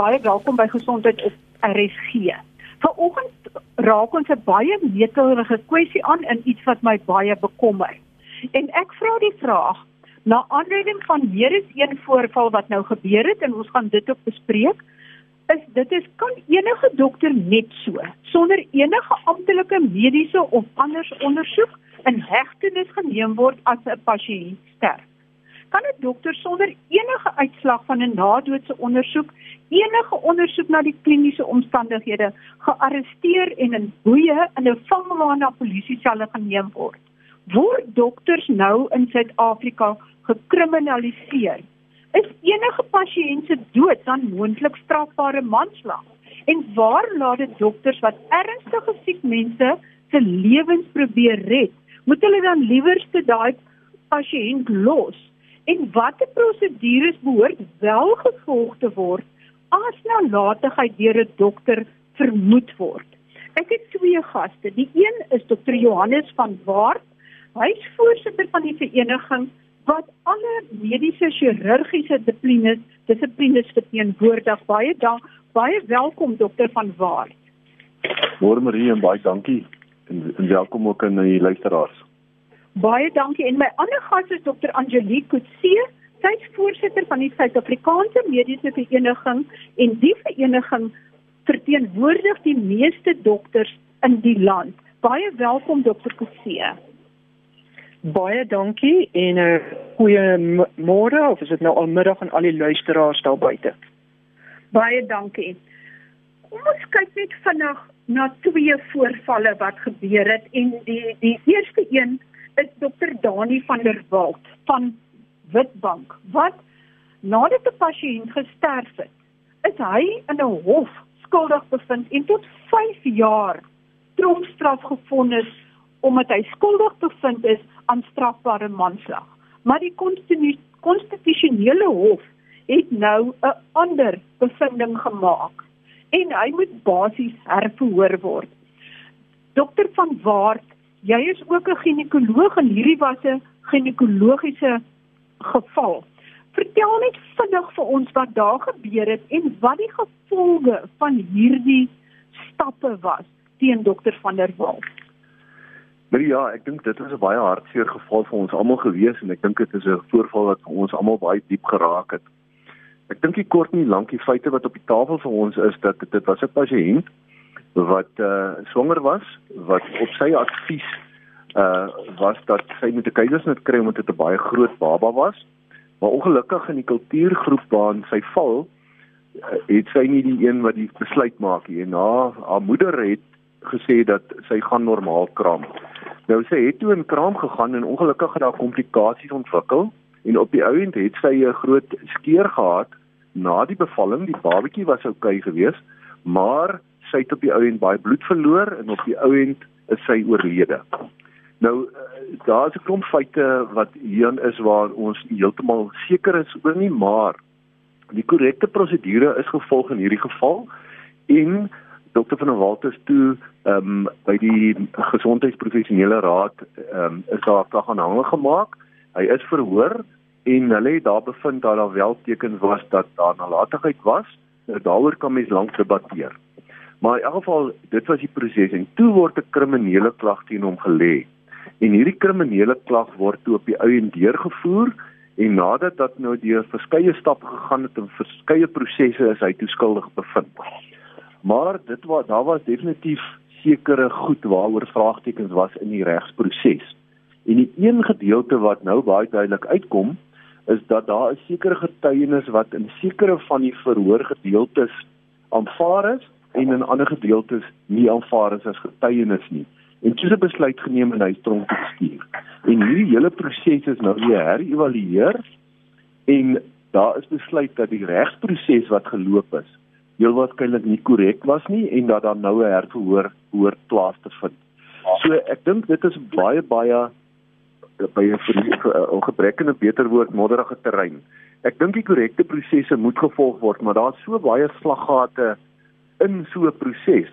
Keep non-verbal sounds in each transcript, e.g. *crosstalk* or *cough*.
baie welkom by Gesondheid op RSG. Vanoggend raak ons 'n baie netelige kwessie aan in iets wat my baie bekommer. En ek vra die vraag na aanleiding van weer eens een voorval wat nou gebeur het en ons gaan dit ook bespreek. Is dit is kan enige dokter net so sonder enige amptelike mediese of anders ondersoek in hegtenis geneem word as 'n pasiënt sterf? Kan 'n dokter sonder enige uitslag van 'n nadoodse ondersoek enige ondersoek na die kliniese omstandighede gearresteer en in boeye in 'n vangwa na polisie selle geneem word. Word dokters nou in Suid-Afrika gekriminaliseer? Is enige pasiënt se dood dan moontlik strafbare manslag? En waar laat dit dokters wat ernstige siek mense se lewens probeer red? Moet hulle dan liewerste daai pasiënt los? En watter prosedures behoort wel gevolg te word as nalatigheid deur 'n dokter vermoed word. Ek het twee gaste. Die een is Dr. Johannes van Waart. Hy is voorsitter van die vereniging wat alle mediese chirurgiese dissiplines dissiplines verteenwoordig. Baie dank, baie welkom Dr. van Waart. Môre Marie en baie dankie en, en welkom ook aan die luisteraars. Baie dankie en my ander gas is Dr. Angelique Kutse. Sy is voorsitter van die Suid-Afrikaanse Mediese Vereniging en die vereniging verteenwoordig die meeste dokters in die land. Baie welkom Dr. Kutse. Baie dankie en 'n uh, eh, goeie môre of is dit nou al middag aan al die luisteraars daar buite. Baie dankie. Kom ons kyk net vinnig na twee voorvalle wat gebeur het en die die eerste een is dokter Dani van der Walt van Witbank wat nadat 'n pasiënt gesterf het, is hy in 'n hof skuldig bevind en tot 5 jaar tronkstraf gefonnis omdat hy skuldig bevind is aan strafbare manslag. Maar die konstitusionele hof het nou 'n ander bevinding gemaak en hy moet basies herverhoor word. Dokter van Waart jy is ook 'n ginekoloog en hierdie was 'n ginekologiese geval. Vertel net vinnig vir ons wat daar gebeur het en wat die gevolge van hierdie stappe was teen dokter van der Walt. Maar ja, ek dink dit was 'n baie hartseer geval vir ons almal gewees en ek dink dit is 'n voorval wat ons almal baie diep geraak het. Ek dink die kort en lank die feite wat op die tafel vir ons is dat dit was 'n pasiënt wat uh swanger was wat op sy advies uh was dat sy met 'n keisersnit kry omdat dit 'n baie groot baba was. Maar ongelukkig in die kultuurgroep waarin sy val, uh, het sy nie die een wat die besluit maak nie. En haar haar moeder het gesê dat sy gaan normaal kraam. Nou sy het toe in kraam gegaan en ongelukkig het daar komplikasies ontwikkel en op die ouend het sy 'n groot skeur gehad na die bevalling. Die babatjie was oukei okay geweest, maar sy het op die ouend baie bloed verloor en op die ouend is sy oorlede. Nou eh, daar's 'n klomp feite wat hier is waar ons heeltemal seker is oor nie, maar die korrekte prosedure is gevolg in hierdie geval en Dr. van der Walt is toe ehm um, by die gesondheidsprofessionele raad ehm um, is daar dag aanhangig gemaak. Hy is verhoor en hulle het daar bevind dat daar wel tekens was dat daar nalatigheid was. Nou daaroor kan mens lank debatteer. Maar in elk geval, dit was die proses en toe word 'n kriminele klag teen hom gelê. En hierdie kriminele klag word toe op die ou en deurgevoer en nadat dat nou deur verskeie stappe gegaan het en verskeie prosesse is hy toeskuldig bevind. Maar dit was daar was definitief sekere goed waaroor vraagtekens was in die regsproses. En die een gedeelte wat nou baie duidelik uitkom is dat daar 'n sekere getuienis wat in sekere van die verhoor gedeeltes aanvaar is en in ander gedeeltes nie aanvaar is as getuienis nie. En toe 'n besluit geneem en hy tronk te stuur. En hierdie hele proses is nou weer herëvalueer en daar is besluit dat die regsproses wat geloop is heel waarskynlik nie korrek was nie en dat daar nou 'n herverhoor hoort plaas te vind. So ek dink dit is baie baie by 'n gebrekkende beter woord modderige terrein. Ek dink die korrekte prosesse moet gevolg word, maar daar's so baie slaggate in so 'n proses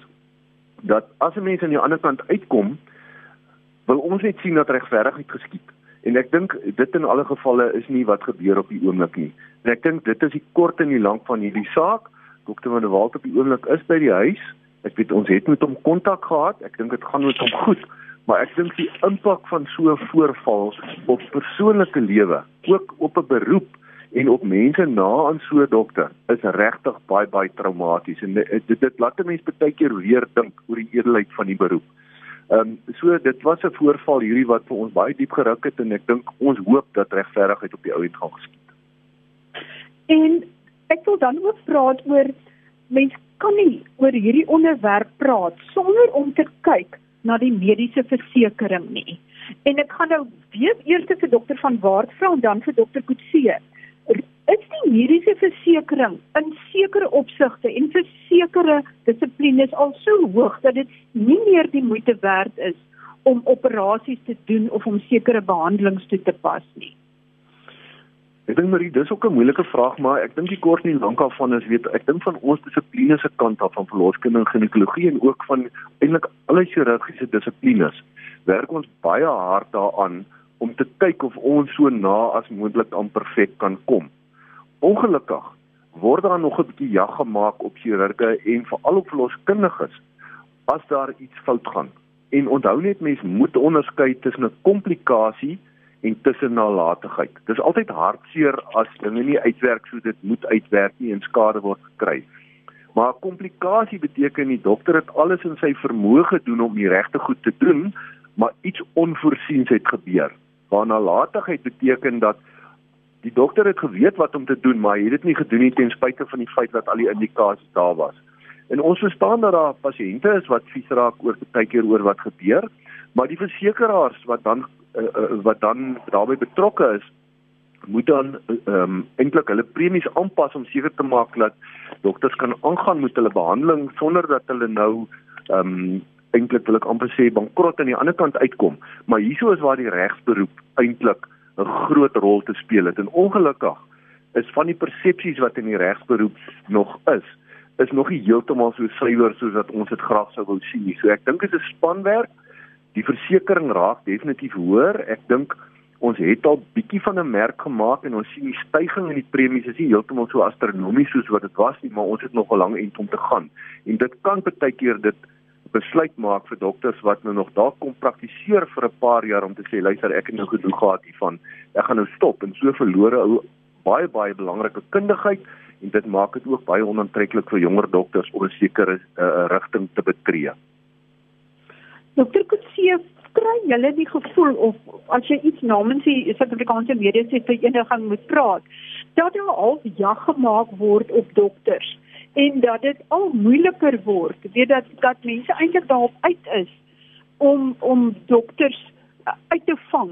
dat as 'n mens aan die ander kant uitkom, wil ons net sien dat regverdigheid geskied. En ek dink dit in alle gevalle is nie wat gebeur op die oomblik nie. En ek dink dit is die kort en die lank van hierdie saak Dokter van der Walt op die oomblik is by die huis. Ek weet ons het met hom kontak gehad. Ek dink dit gaan met hom goed, maar ek dink die impak van so 'n voorval op persoonlike lewe, ook op 'n beroep en op mense na aan so 'n dokter is regtig baie baie traumaties en dit dit, dit laat mense baie keer weer dink oor die edelheid van die beroep. Ehm um, so dit was 'n voorval hierdie wat vir ons baie diep geruk het en ek dink ons hoop dat regverdigheid op die ou end gaan geskied. En ek wil dan ook praat oor mense kan nie oor hierdie onderwerp praat sonder om te kyk na die mediese versekerings nie. En ek gaan nou weer eers vir dokter van Waart vra en dan vir dokter Kutse is die mediese versekerings in sekere opsigte en vir sekere dissiplines al so hoog dat dit nie meer die moeite werd is om operasies te doen of om sekere behandelings toe te pas nie. Ek dink maar dis ook 'n moeilike vraag, maar ek dink die kort en lank af van is weet ek dink van ons dissiplines se kant af van verloskunde en ginekologie en ook van eintlik alle chirurgiese dissiplines werk ons baie hard daaraan om te kyk of ons so na as moontlik aan perfek kan kom. Ongelukkig word daar nog 'n bietjie jag gemaak op chirurge en veral op verloskundiges as daar iets fout gaan. En onthou net mense moet onderskei tussen 'n komplikasie en tussen nalatigheid. Dis altyd hartseer as dinge nie uitwerk soos dit moet uitwerk nie en skade word gekry. Maar 'n komplikasie beteken die dokter het alles in sy vermoë gedoen om die regte goed te doen, maar iets onvoorsiens het gebeur. Waar nalatigheid beteken dat die dokter het geweet wat om te doen, maar hy het dit nie gedoen nie ten spyte van die feit dat al die indikasies daar was. En ons verstaan dat daar pasiënte is wat vies raak oor baie keer oor wat gebeur, maar die versekerings wat dan uh, uh, wat dan daarbey betrokke is, moet dan ehm um, eintlik hulle premies aanpas om seker te maak dat dokters kan aangaan met hulle behandeling sonder dat hulle nou ehm um, eintlik wil ek amper sê bankrot aan die ander kant uitkom. Maar hieso is waar die regsberoep eintlik 'n groot rol te speel het. En ongelukkig is van die persepsies wat in die regsberoep nog is, is nog nie heeltemal so suiwer soos wat ons dit graag sou wou sien nie. So ek dink dit is 'n spanwerk. Die versekerings raak definitief hoër. Ek dink ons het al bietjie van 'n merk gemaak en ons sien die stygings in die premies is nie heeltemal so astronomies soos wat dit was nie, maar ons het nog 'n lang end om te gaan. En dit kan baie keer dit besluit maak vir dokters wat nou nog daar kom praktiseer vir 'n paar jaar om te sê luister ek het nou genoeg gehad hiervan. Ek gaan nou stop. En so verlore ou baie baie belangrike kundigheid en dit maak dit ook baie onaantreklik vir jonger dokters om 'n sekere uh, rigting te betree. Dokter Kutse kry julle die gevoel of as jy iets namens die Suid-Afrikaanse eendag gaan moet praat dat daar al jag gemaak word op dokters en dat dit al moeiliker word. Weet dat dat mense eintlik daarop uit is om om dokters uh, uit te vang.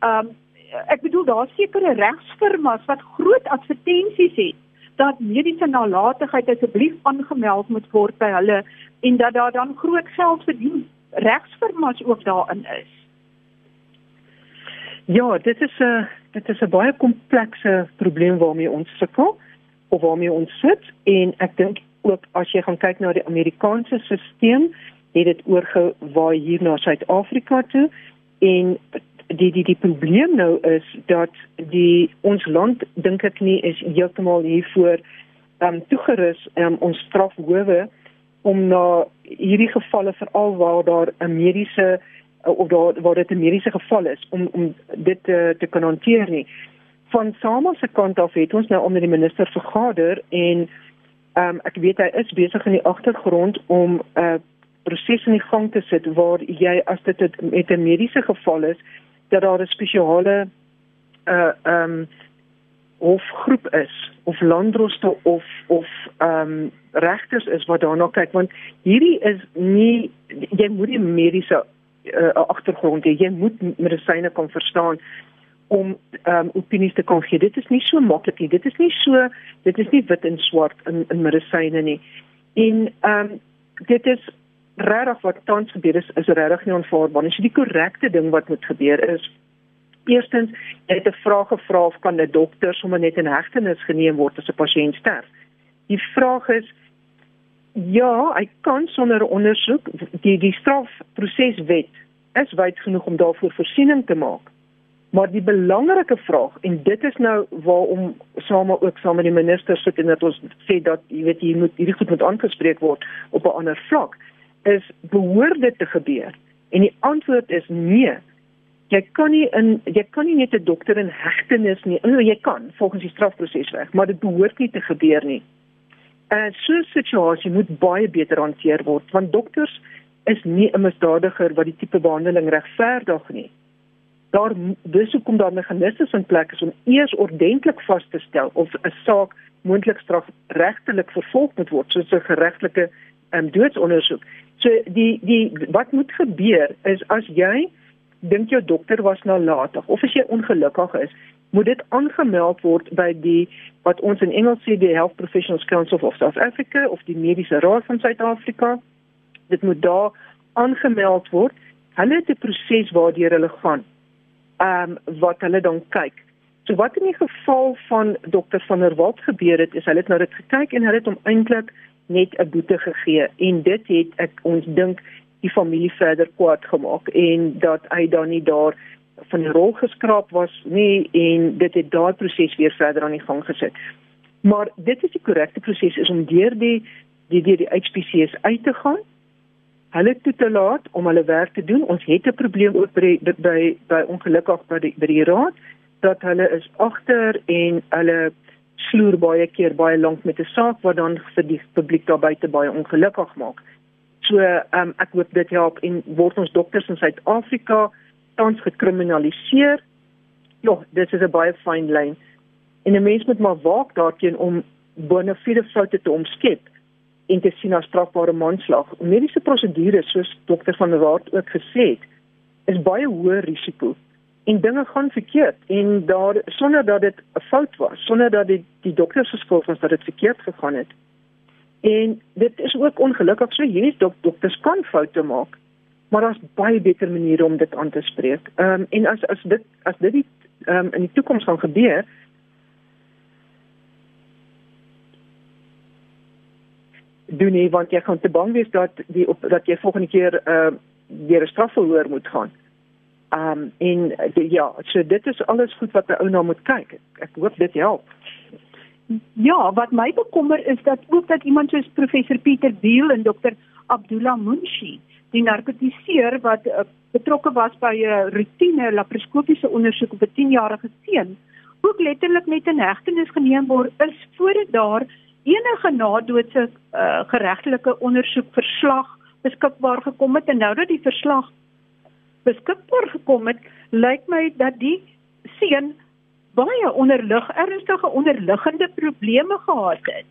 Um ek bedoel daar sekere regsfirmas wat groot advertensies het dat mediese nalatigheid asseblief aangemeld moet word by hulle en dat daar dan groot geld verdien regsfirmas ook daarin is. Ja, dit is 'n dit is 'n baie komplekse probleem waarmee ons sukkel of waarmee ons sit. En ek dink ook as jy gaan kyk na die Amerikaanse stelsel het dit oorgewaai hier na Suid-Afrika toe. En die die die probleem nou is dat die ons land dink ek nie is heeltemal hiervoor um toegerus um, ons strafhowe om na hierdie gevalle veral waar daar 'n mediese of daar waar dit 'n mediese geval is om om dit te, te kan hanteer nie van Sama se kant af het ons nou onder die minister vergader en ehm um, ek weet hy is besig in die agtergrond om 'n uh, proses in die gang te sit waar jy as dit met 'n mediese geval is dat daar 'n spesiale uh ehm um, of groep is of landdroste of of ehm um, regters is wat daarna kyk want hierdie is nie jy moet die mediese uh, agtergrond hê jy moet medisyne kan verstaan om ehm um, opinies te kon gee. Dit is nie so maklik nie. Dit is nie so dit is nie wit en swart in in medisyne nie. En ehm um, dit is regtig wat tans gebeur is is regtig nie aanvaarbaar nie. So die korrekte ding wat moet gebeur is eerstens het 'n vraag gevra of kan 'n dokter sommer net in hegtenis geneem word as 'n pasiënt sterf. Die vraag is ja, hy kan sonder ondersoek die die strafproseswet is wyd genoeg om daarvoor voorsiening te maak Maar die belangrike vraag en dit is nou waarom same ook saam met die minister sit en dat ons sê dat jy weet jy moet hierdie goed moet aangespreek word op 'n ander vlak is behoort dit te gebeur. En die antwoord is nee. Jy kan nie in jy kan nie net 'n dokter in hegtenis nie. Nou jy kan volgens die strafproses reg, maar dit behoort nie te gebeur nie. En so 'n situasie moet baie beter hanteer word want dokters is nie 'n misdadiger wat die tipe behandeling regverdig nie. Daar dis hoekom daar meganismes in plek is om eers ordentlik vas te stel of 'n saak moontlik strafregtelik vervolg moet word soos 'n geregtelike um, doodsondersoek. So die die wat moet gebeur is as jy dink jou dokter was nalatig of as jy ongelukkig is, moet dit aangemeld word by die wat ons in Engels sê die Health Professionals Council of South Africa of die Mediese Raad van Suid-Afrika. Dit moet daar aangemeld word. Hulle het 'n proses waardeur hulle gaan. Ehm um, wat hulle dan kyk. So wat in die geval van dokter van der Walt gebeur het, is hulle het nou dit gekyk en hulle het hom eintlik net 'n boete gegee en dit het ek ons dink die familie verder kwaad gemaak en dat hy dan nie daar van die rol geskraap was nie en dit het daai proses weer verder aan die gang gesit. Maar dit is die korrekte proses is om deur die die deur die HPCS uit te gaan. Hulle toe te laat om hulle werk te doen. Ons het 'n probleem ook by by by ongelukkig by die by die raad dat hulle is agter en hulle sloer baie keer baie lank met 'n saak wat dan vir die publiek daar buite baie ongelukkig maak. So ehm um, ek hoop dit help en word ons dokters in Suid-Afrika tans gekriminaliseer. Ja, dit is 'n baie fyn lyn. En 'n mens moet maar waak daarteen om bonafide foute te omskep en te sien as strafbare manslag. Mediese prosedures soos dokter van der Walt ook gesê het, is baie hoë risiko en dinge gaan verkeerd en daar sonder dat dit 'n fout was, sonder dat dit die dokter se skuld was dat dit verkeerd gegaan het. En dit is ook ongelukkig so hierdie dok dokters kan foute maak maar daar's baie beter maniere om dit aan te spreek. Ehm um, en as as dit as dit die ehm um, in die toekoms gaan gebeur doen nie want jy gaan te bang wees dat die op, dat jy volgende keer uh, weer 'n strafverhoor moet gaan. Um, en die, ja, so dit is alles goed wat 'n ou na moet kyk. Ek, ek hoop dit help. Ja, wat my bekommer is dat ook dat iemand soos professor Pieter Biel en dokter Abdullah Munshi die narkotiseer wat uh, betrokke was by 'n uh, rotine laparoskopiese ondersoek op 'n 10-jarige seun ook letterlik met 'n hegtenis geneem word is voordat daar enige nadoodse uh, geregtelike ondersoek verslag beskikbaar gekom het en nou dat die verslag beskikbaar gekom het lyk my dat die seun baie onderlig ernstige onderliggende probleme gehad het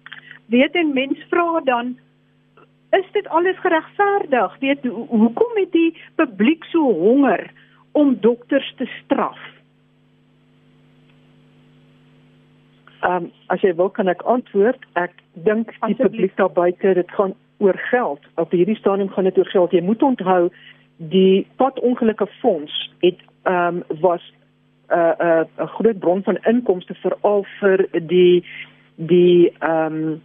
weet en mens vra dan is dit alles geregverdig? Weet hoekom het die publiek so honger om dokters te straf? Ehm um, as jy wil kan ek antwoord. Ek dink die publiek daar buite dit gaan oor geld. Op hierdie stadium gaan dit oor geld. Jy moet onthou die padongelukke fonds het ehm um, was 'n uh, 'n uh, 'n groot bron van inkomste veral vir die die ehm um,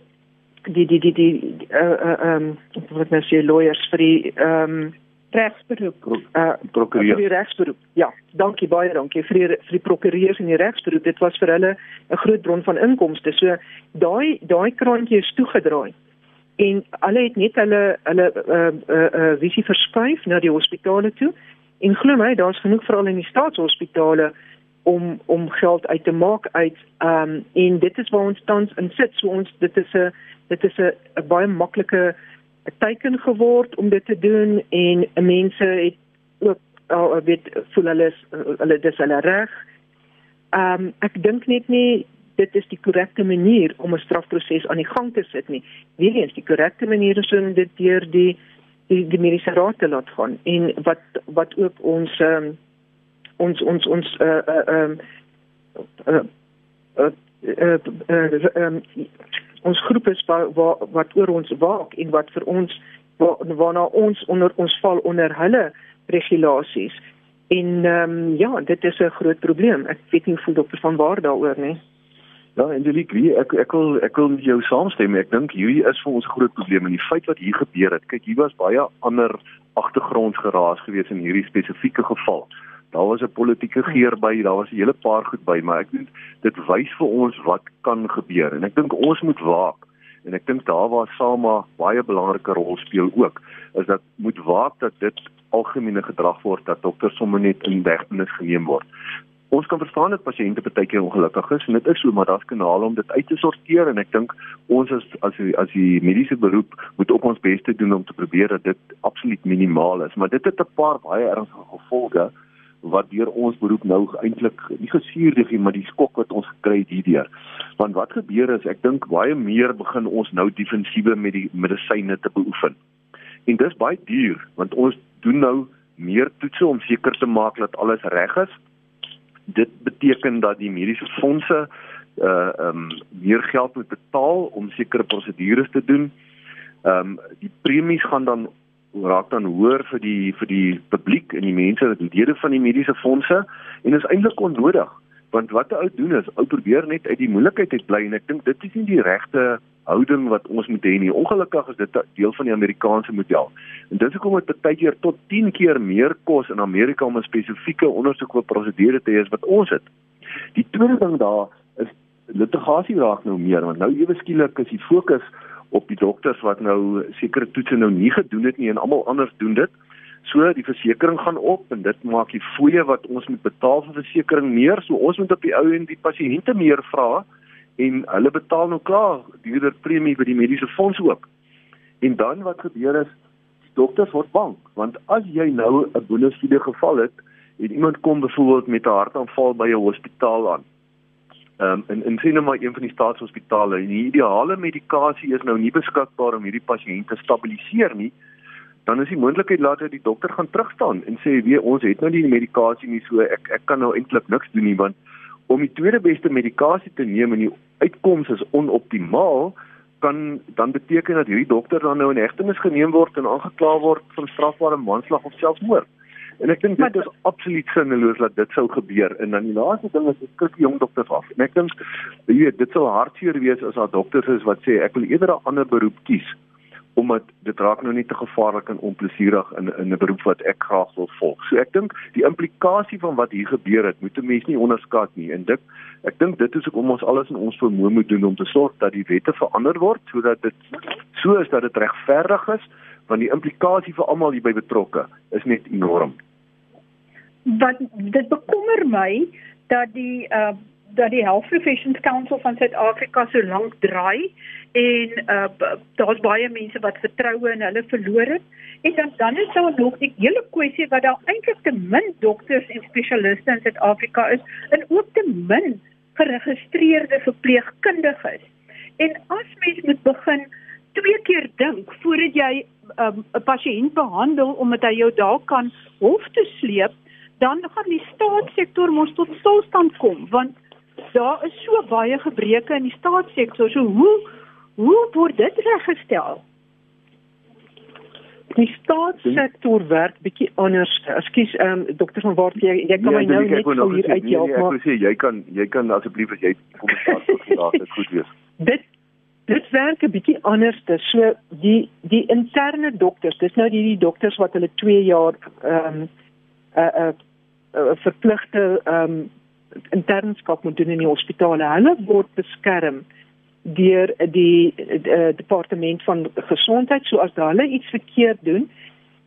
die die die die uh um wat nou sê lawyers vir die um regsberoep. Uh prokureur. Die regsberoep. Ja dankie baie dankie. Vir die vir die prokureurs en die regsberoep dit was vir hulle 'n groot bron van inkomste. So daai daai kraantjie is toegedraai. En hulle het net hulle hulle uh uh, uh visie verskuif na die hospitale toe. En glo my daar's genoeg veral in die staatshospitale om om geld uit te maak uit um en dit is waar ons tans in sit. So ons dit is 'n dit is 'n baie maklike teken geword om dit te doen en mense het ook al weet voel hulle is, hulle dis hulle reg. Ehm um, ek dink net nie dit is die korrekte manier om 'n strafproses aan die gang te sit nie. Wie eens die korrekte manier is om dit deur die die, die mediese raad te laat gaan en wat wat ook ons um, ons ons ons uh uh um uh, uh, uh, uh, uh, um, ons groep is wat wat, wat oor ons waak en wat vir ons waarna ons onder ons val onder hulle regulasies. En ehm um, ja, dit is 'n groot probleem. Ek weet nie voel dokter van waar daaroor nie. Ja, en Julie, ek ek wil ek wil met jou saamstem. Ek dink hierdie is vir ons 'n groot probleem en die feit wat hier gebeur het. Kyk, hier was baie ander agtergrondsgeraas gewees in hierdie spesifieke geval Daar was 'n politieke geur by, daar was 'n hele paar goed by, maar ek dink dit wys vir ons wat kan gebeur. En ek dink ons moet waak. En ek dink daar waar Sama baie belangrike rol speel ook, is dat moet waak dat dit algemene gedrag word dat dokters sommer net in hegtenis geneem word. Ons kan verstaan dat pasiënte baie keer ongelukkig is en dit is so maar daar's kanale om dit uit te sorteer en ek dink ons as as die, as die mediese beroep moet ook ons bes te doen om te probeer dat dit absoluut minimaal is. Maar dit het 'n paar baie ernstige gevolge wat deur ons beroep nou eintlik nie gesuurdig nie maar die skok wat ons gekry het hierdeur. Want wat gebeur is ek dink baie meer begin ons nou defensiewe met die medisyne te beoefen. En dis baie duur want ons doen nou meer toetse om seker te maak dat alles reg is. Dit beteken dat die mediese fondse uh ehm um, meer geld moet betaal om sekere prosedures te doen. Ehm um, die premies gaan dan raak dan hoër vir die vir die publiek en die mense wat lede van die mediese fondse en is eintlik onnodig want wat 'n ou doen is ou probeer net uit die moeilikheid uit bly en ek dink dit is nie die regte houding wat ons moet hê nie. Ongelukkig is dit deel van die Amerikaanse model. En dit is hoekom dit baie keer tot 10 keer meer kos in Amerika om 'n spesifieke ondersoek of prosedure te hê as wat ons het. Die tweede ding daar is litigasie raak nou meer want nou ewe skielik is die fokus op die dokters wat nou sekere toetse nou nie gedoen het nie en almal anders doen dit. So die versekerings gaan op en dit maak die fooie wat ons moet betaal vir versekerings meer. So ons moet op die ou en die pasiënte meer vra en hulle betaal nou klaar duurder premie by die mediese fonds ook. En dan wat gebeur is dokters word bang want as jy nou 'n bonusfide geval het en iemand kom byvoorbeeld met 'n hartaanval by 'n hospitaal aan. Ehm um, en en sien nou maar een van die staatshospitale die ideale medikasie is nou nie beskikbaar om hierdie pasiënt te stabiliseer nie. Dan is die moontlikheid later die dokter gaan terugstaan en sê weet ons het nou die medikasie nie so ek ek kan nou eintlik niks doen nie want om die tweede beste medikasie te neem en die uitkoms is onoptimaal kan dan beteken dat hierdie dokter dan nou in hegtenis geneem word en aangekla word van strafbare manslag of selfmoord. En ek dink dit is absoluut sinneloos dat dit sou gebeur. En dan die laaste ding is ek kyk jong dokters af. En ek dink jy weet dit sou hartseer wees as daar dokters is wat sê ek wil eerder 'n ander beroep kies omdat dit raak nou nie te gevaarlik en onplesierig in in 'n beroep wat ek graag wil volg. So ek dink die implikasie van wat hier gebeur het, moet 'n mens nie onderskat nie. En dit ek dink dit is hoekom ons alles in ons vermoë moet doen om te sorg dat die wette verander word sodat dit so is dat dit regverdig is, want die implikasie vir almal hierby betrokke is net enorm. Wat dit bekommer my dat die uh dat die Health Professions Council van Suid-Afrika so lank draai en uh, daar's baie mense wat vertroue in hulle verloor het. En dan dan is daar nog die hele kwessie wat daar eintlik te min dokters en spesialiste in Suid-Afrika is en ook te min geregistreerde verpleegkundiges. En as mens moet begin twee keer dink voordat jy um, 'n um, pasiënt behandel omdat hy jou daar kan hof toe sleep dan gaan die staatssektor mos tot stilstand kom want daar is so baie gebreke in die staatssektor. So hoe hoe word dit reggestel? Die staatssektor werk bietjie anders. Ekskuus, ehm um, dokter van Wart, jy jy kan ja, my nou net so hier uit jou nee, maar ek wil sê jy kan jy kan asseblief as jy kommentaar tot gelaat het goed wees. *laughs* Dit dit werk 'n bietjie anders. So die die interne dokters, dis nou die, die dokters wat hulle 2 jaar ehm um, 'n uh, 'n uh, uh, verpligte ehm um, internskap moet doen in die hospitale. Hulle word beskerm deur die, die departement van gesondheid. So as hulle iets verkeerd doen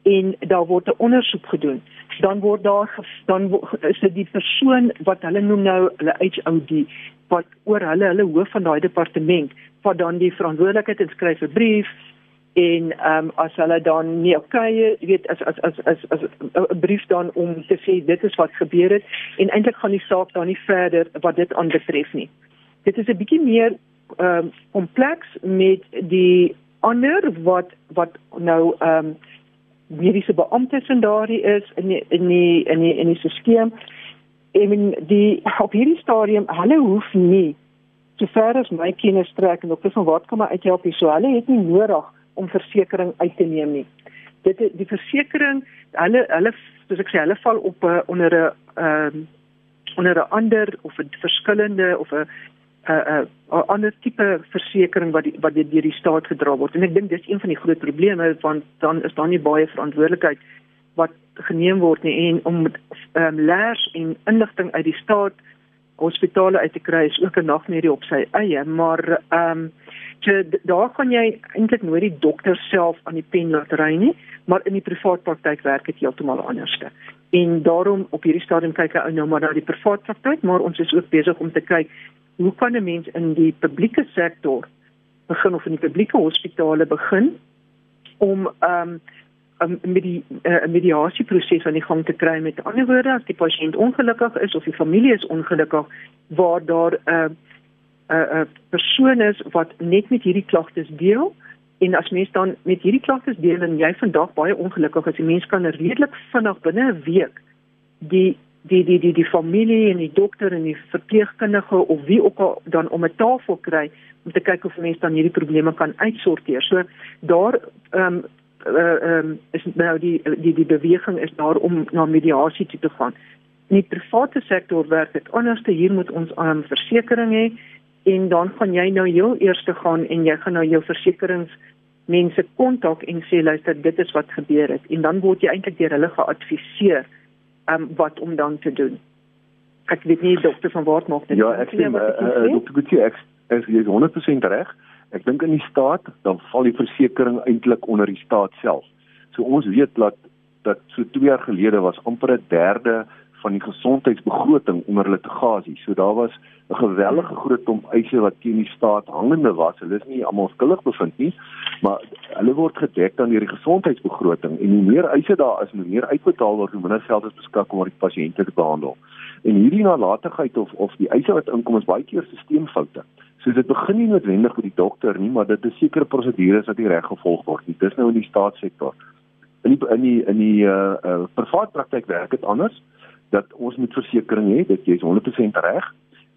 en daar word 'n ondersoek gedoen, dan word daar dan is dit die persoon wat hulle noem nou hulle HOD wat oor hulle hulle hoof van daai departement wat dan die verantwoordelikheid inskryf 'n brief en ehm um, as hulle dan nie okay, jy weet as as as as as 'n brief dan om te sê dit is wat gebeur het en eintlik gaan die saak dan nie verder wat dit aanbetref nie. Dit is 'n bietjie meer ehm um, kompleks met die ander wat wat nou ehm um, mediese beamptes en daardie is in die, in die in die in die stelsel en die op hierdie stadium hulle hoef nie te ver as my kennis trek en op van wat kom uit help hier so hulle het nie nodig om versekerings uit te neem nie. Dit die versekerings, hulle hulle soos ek sê, hulle val op 'n uh, onder 'n ehm uh, onder 'n ander of 'n verskillende of 'n 'n 'n ander tipe versekerings wat die, wat deur die, die staat gedra word. En ek dink dis een van die groot probleme want dan is daar nie baie verantwoordelikheid wat geneem word nie en om ehm um, leers en inligting uit die staat hospitale uit te kry is ook 'n nagmerrie op sy eie, maar ehm um, so daar kan jy eintlik nooit die dokter self aan die pen laat ry nie, maar in die privaat praktyk werk dit heeltemal anderste. En daarom op hierdie stadium kyk ek nou maar na die privaat praktyk, maar ons is ook besig om te kyk hoe kan 'n mens in die publieke sektor begin of in die publieke hospitale begin om ehm um, um, met die uh, mediasieproses aan die gang te kry met ander woorde as die pasiënt ongelukkig is of die familie is ongelukkig waar daar 'n uh, 'n uh, uh, persoon is wat net met hierdie klagtes deel en as mens dan met hierdie klagtes deel en jy vandag baie ongelukkig is, die mens kan redelik vinnig binne 'n week die die die die die familie en die dokter en die verpleegkundige of wie ook al dan om 'n tafel kry om te kyk of mense dan hierdie probleme kan uitsorteer. So daar ehm um, uh, um, is nou die die die beweging is daar om na mediasie toe te gaan. In die private sektor werk dit anderste hier moet ons 'n um, versekering hê en dan gaan jy nou heel eers gaan en jy gaan nou jou versekerings mense kontak en sê luister dit is wat gebeur het en dan word jy eintlik deur hulle geadviseer um, wat om dan te doen. Ek weet nie dokter van Wart maak dit. Ja, ek sê uh, uh, dokter Gutierrez ek is jy is 100% reg. Ek dink in die staat dan val die versekerings eintlik onder die staat self. So ons weet dat dat so 2 jaar gelede was amper 'n derde van die gesondheidsbegroting onder litigasie. So daar was 'n gewellige groot klomp eise wat teen die staat hangende was. Hulle is nie almal skuldig bevind nie, maar hulle word gedek dan deur die gesondheidsbegroting en hoe meer eise daar is, hoe meer uitbetaal word, hoe minder geld is beskik om die pasiënte te behandel. En hierdie nalatigheid of of die eise wat inkom is baie keer stelselfoute. So dit begin nie noodwendig met die dokter nie, maar dit is sekere prosedures wat nie reg gevolg word nie. Dis nou in die staatssektor. In die in die in die uh, uh privaat praktyk werk dit anders dat ons moet versekerings hê, dit jy's 100% reg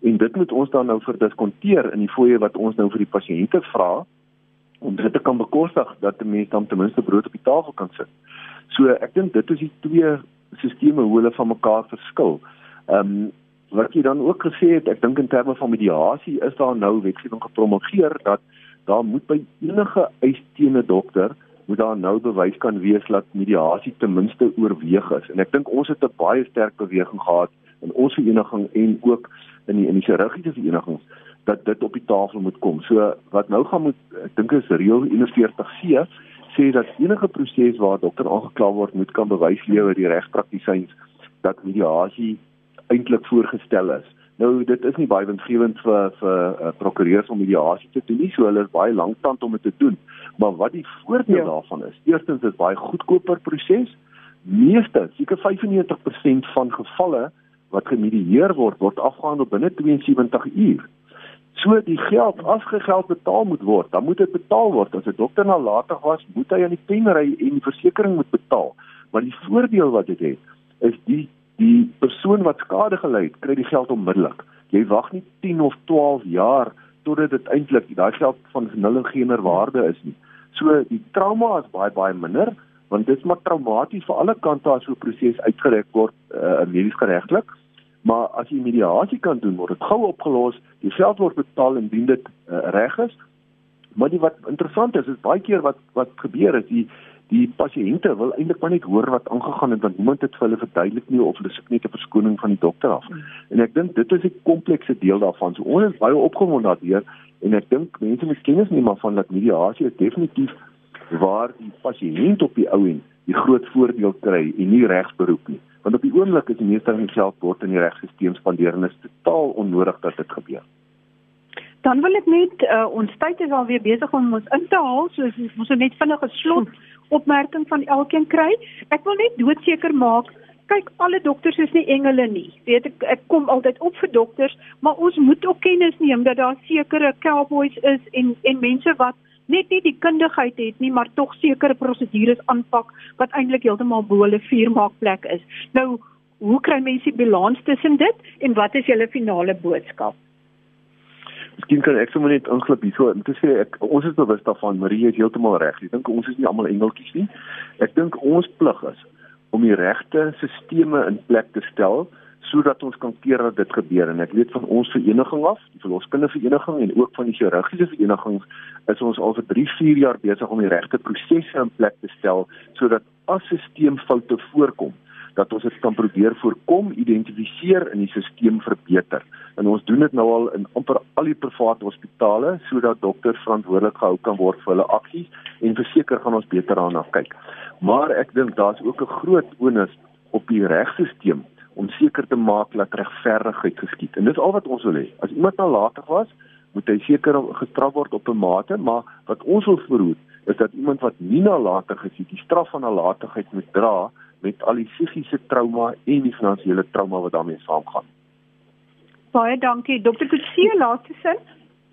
en dit moet ons dan nou verdiskonteer in die fooie wat ons nou vir die pasiënte vra om dit te kan bekostig dat 'n mens dan ten minste brood op die tafel kan sit. So ek dink dit is die twee sisteme hoe hulle van mekaar verskil. Ehm um, wat jy dan ook gesê het, ek dink in terme van mediasie is daar nou wetgewing gepromulgeer dat daar moet by enige eis teen 'n dokter moet daar nou bewys kan wees dat mediasie ten minste oorweeg is. En ek dink ons het 'n baie sterk beweging gehad in ons vereniging en ook in die in die chirurgiese verenigings dat dit op die tafel moet kom. So wat nou gaan moet ek dink is reël 41C sê dat enige proses waar dokter aangekla word moet kan bewys lewer die regspraktisyns dat mediasie eintlik voorgestel is. Nou dit is nie baie winsgewend vir vir uh, prokureurs om mediasie te doen nie, so hulle is baie lanktand om dit te doen. Maar wat die voordeel ja. daarvan is, eerstens is baie goedkoper proses. Meeste, seker 95% van gevalle wat gemedieer word, word afgehandel binne 72 uur. So die geld as gegeld betaal moet word, dan moet dit betaal word. As 'n dokter nalatig was, moet hy aan die pen ry en die versekerings moet betaal. Maar die voordeel wat dit het, is die die persoon wat skade gely het, kry die geld onmiddellik. Jy wag nie 10 of 12 jaar totdat dit eintlik daai geld van nul en geen waarde is nie. So die trauma is baie baie minder want dit is maar traumaties vir alle kante as so 'n proses uitgereik word uh, medies geregtelik. Maar as jy mediasie kan doen, word dit gou opgelos, die geld word betaal indien dit uh, reg is. Maar die wat interessant is, is baie keer wat wat gebeur is die die pasiënte wil eintlik maar net hoor wat aangegaan het want niemand het vir hulle verduidelik nie of hulle soek net 'n verskoning van die dokter af. Mm. En ek dink dit is 'n komplekse deel daarvan. So ons is baie opgewonde daardeur en ek dink mense moet kennis neem van dat mediasie is definitief waar die pasiënt op die ou end die groot voordeel kry en nie regsberoep nie. Want op die oomblik is die meeste van die geld word in die regstelsel spandeer en is totaal onnodig dat dit gebeur. Dan wil ek net uh, ons tyd is alweer besig om ons in te haal, so ons moet net vinnig 'n slot opmerking van elkeen kry. Ek wil net doodseker maak kyk alle dokters is nie engele nie. Weet ek ek kom altyd op vir dokters, maar ons moet ook kennis neem dat daar sekere cowboys is en en mense wat net nie die kundigheid het nie, maar tog sekere prosedures aanpak wat eintlik heeltemal bo hulle vuurmaakplek is. Nou, hoe kry mense balans tussen dit en wat is julle finale boodskap? Miskien kan ek sommer net inglip hierso. Dit sê ek ons is bewus daarvan, Marie is heeltemal reg. Ek dink ons is nie almal engeltjies nie. Ek dink ons plig is om die regte sisteme in plek te stel sodat ons kan keer dat dit gebeur en ek weet van ons vereniging af, die verloskundige vereniging en ook van die chirurgiese verenigings is ons al vir 3, 4 jaar besig om die regte prosesse in plek te stel sodat as sisteemfoute voorkom dat ons dit kan probeer voorkom, identifiseer en die stelsel verbeter. En ons doen dit nou al in amper al die private hospitale sodat dokters verantwoordelik gehou kan word vir hulle aksies en verseker gaan ons beter daarna kyk. Maar ek dink daar's ook 'n groot onus op die regstelsel om seker te maak dat regverdigheid geskied. En dis al wat ons wil hê. As iemand nalatig was, moet hy seker gestraf word op 'n mate, maar wat ons wil verhoed is dat iemand wat nie nalatig is, die straf van nalatigheid moet dra met al die psigiese trauma en die finansiële trauma wat daarmee saamgaan. Baie dankie, Dr. Kutsie, laaste sin.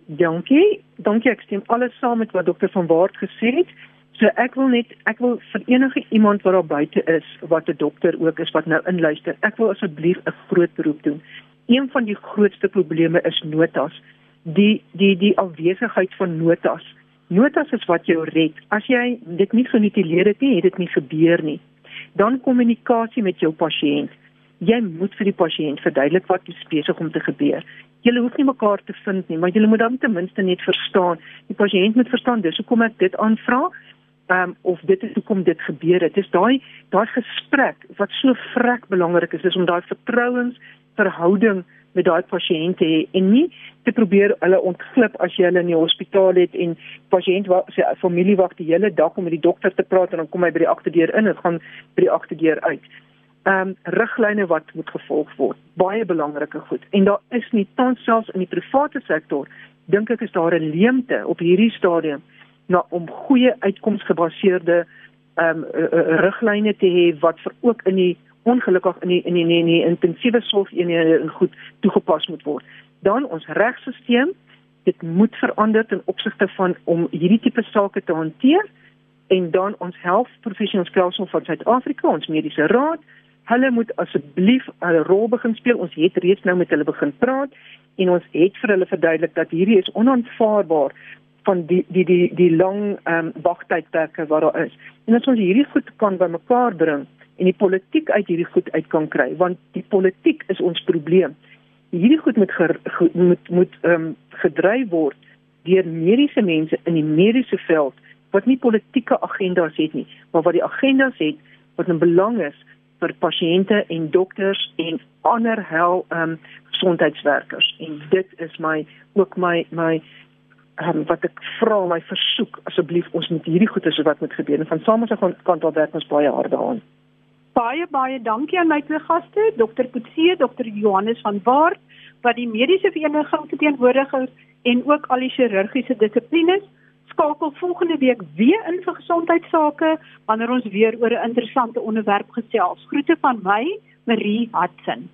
Dankie. Dankie ek stem alles saam met wat dokter van Waart gesê het. So ek wil net ek wil vir enige iemand wat daar buite is wat 'n dokter ook is wat nou inluister, ek wil asseblief 'n groot beroep doen. Een van die grootste probleme is notas. Die die die afwesigheid van notas. Notas is wat jou red. As jy dit nie genotuleer het nie, het dit nie gebeur nie. Dan kommunikasie met jou pasiënt. Jy moet vir die pasiënt verduidelik wat besig om te gebeur. Julle hoef nie mekaar te vind nie, maar julle moet dan ten minste net verstaan. Die pasiënt moet verstaan dis hoekom ek dit aanvra um, of dit is hoekom dit gebeur het. Dis daai daai gesprek wat so vrek belangrik is, is om daai vertrouensverhouding met daai pasiënt te hê en nie te probeer hulle ontglip as jy hulle in die hospitaal het en pasiënt wat sy familie wag die hele dag om met die dokter te praat en dan kom hy by die agterdeur in en gaan by die agterdeur uit. Ehm um, riglyne wat moet gevolg word. Baie belangrike goed. En daar is nie tans selfs in die private sektor dink ek is daar 'n leemte op hierdie stadium na om goeie uitkomsgebaseerde ehm um, riglyne te hê wat vir ook in die ongelukkig in die in die, in die, in intensiewe sorgeenhede en goed toegepas moet word. Dan ons regstelsel, dit moet verander ten opsigte van om hierdie tipe sake te hanteer en dan ons health professionals council van Suid-Afrika, ons mediese raad, hulle moet asseblief 'n rol begin speel. Ons het reeds nou met hulle begin praat en ons het vir hulle verduidelik dat hierdie is onaanvaarbaar van die die die die lang ehm um, wagtydperke wat daar is. En as ons hierdie goed kan bymekaar bring en die politiek uit hierdie goed uit kan kry, want die politiek is ons probleem. Hierdie goed moet ger, ge, moet moet ehm um, gedryf word deur mediese mense in die mediese veld wat nie politieke agendas het nie, maar wat die agendas het wat 'n belang is vir pasiënte en dokters en ander hel ehm um, gesondheidswerkers. En dit is my ook my my um, wat ek vra my versoek asseblief ons moet hierdie goeie se wat moet gebeur en van ons kan daar werk ons baie hard daaraan. Baie baie dankie aan my twee gaste, Dr. Kutsie, Dr. Johannes van Baard wat die mediese vereniging verteenwoordiger en ook al die chirurgiese dissiplines skakel volgende week weer in vir gesondheidsake wanneer ons weer oor 'n interessante onderwerp gesels. Groete van my, Marie Hudson.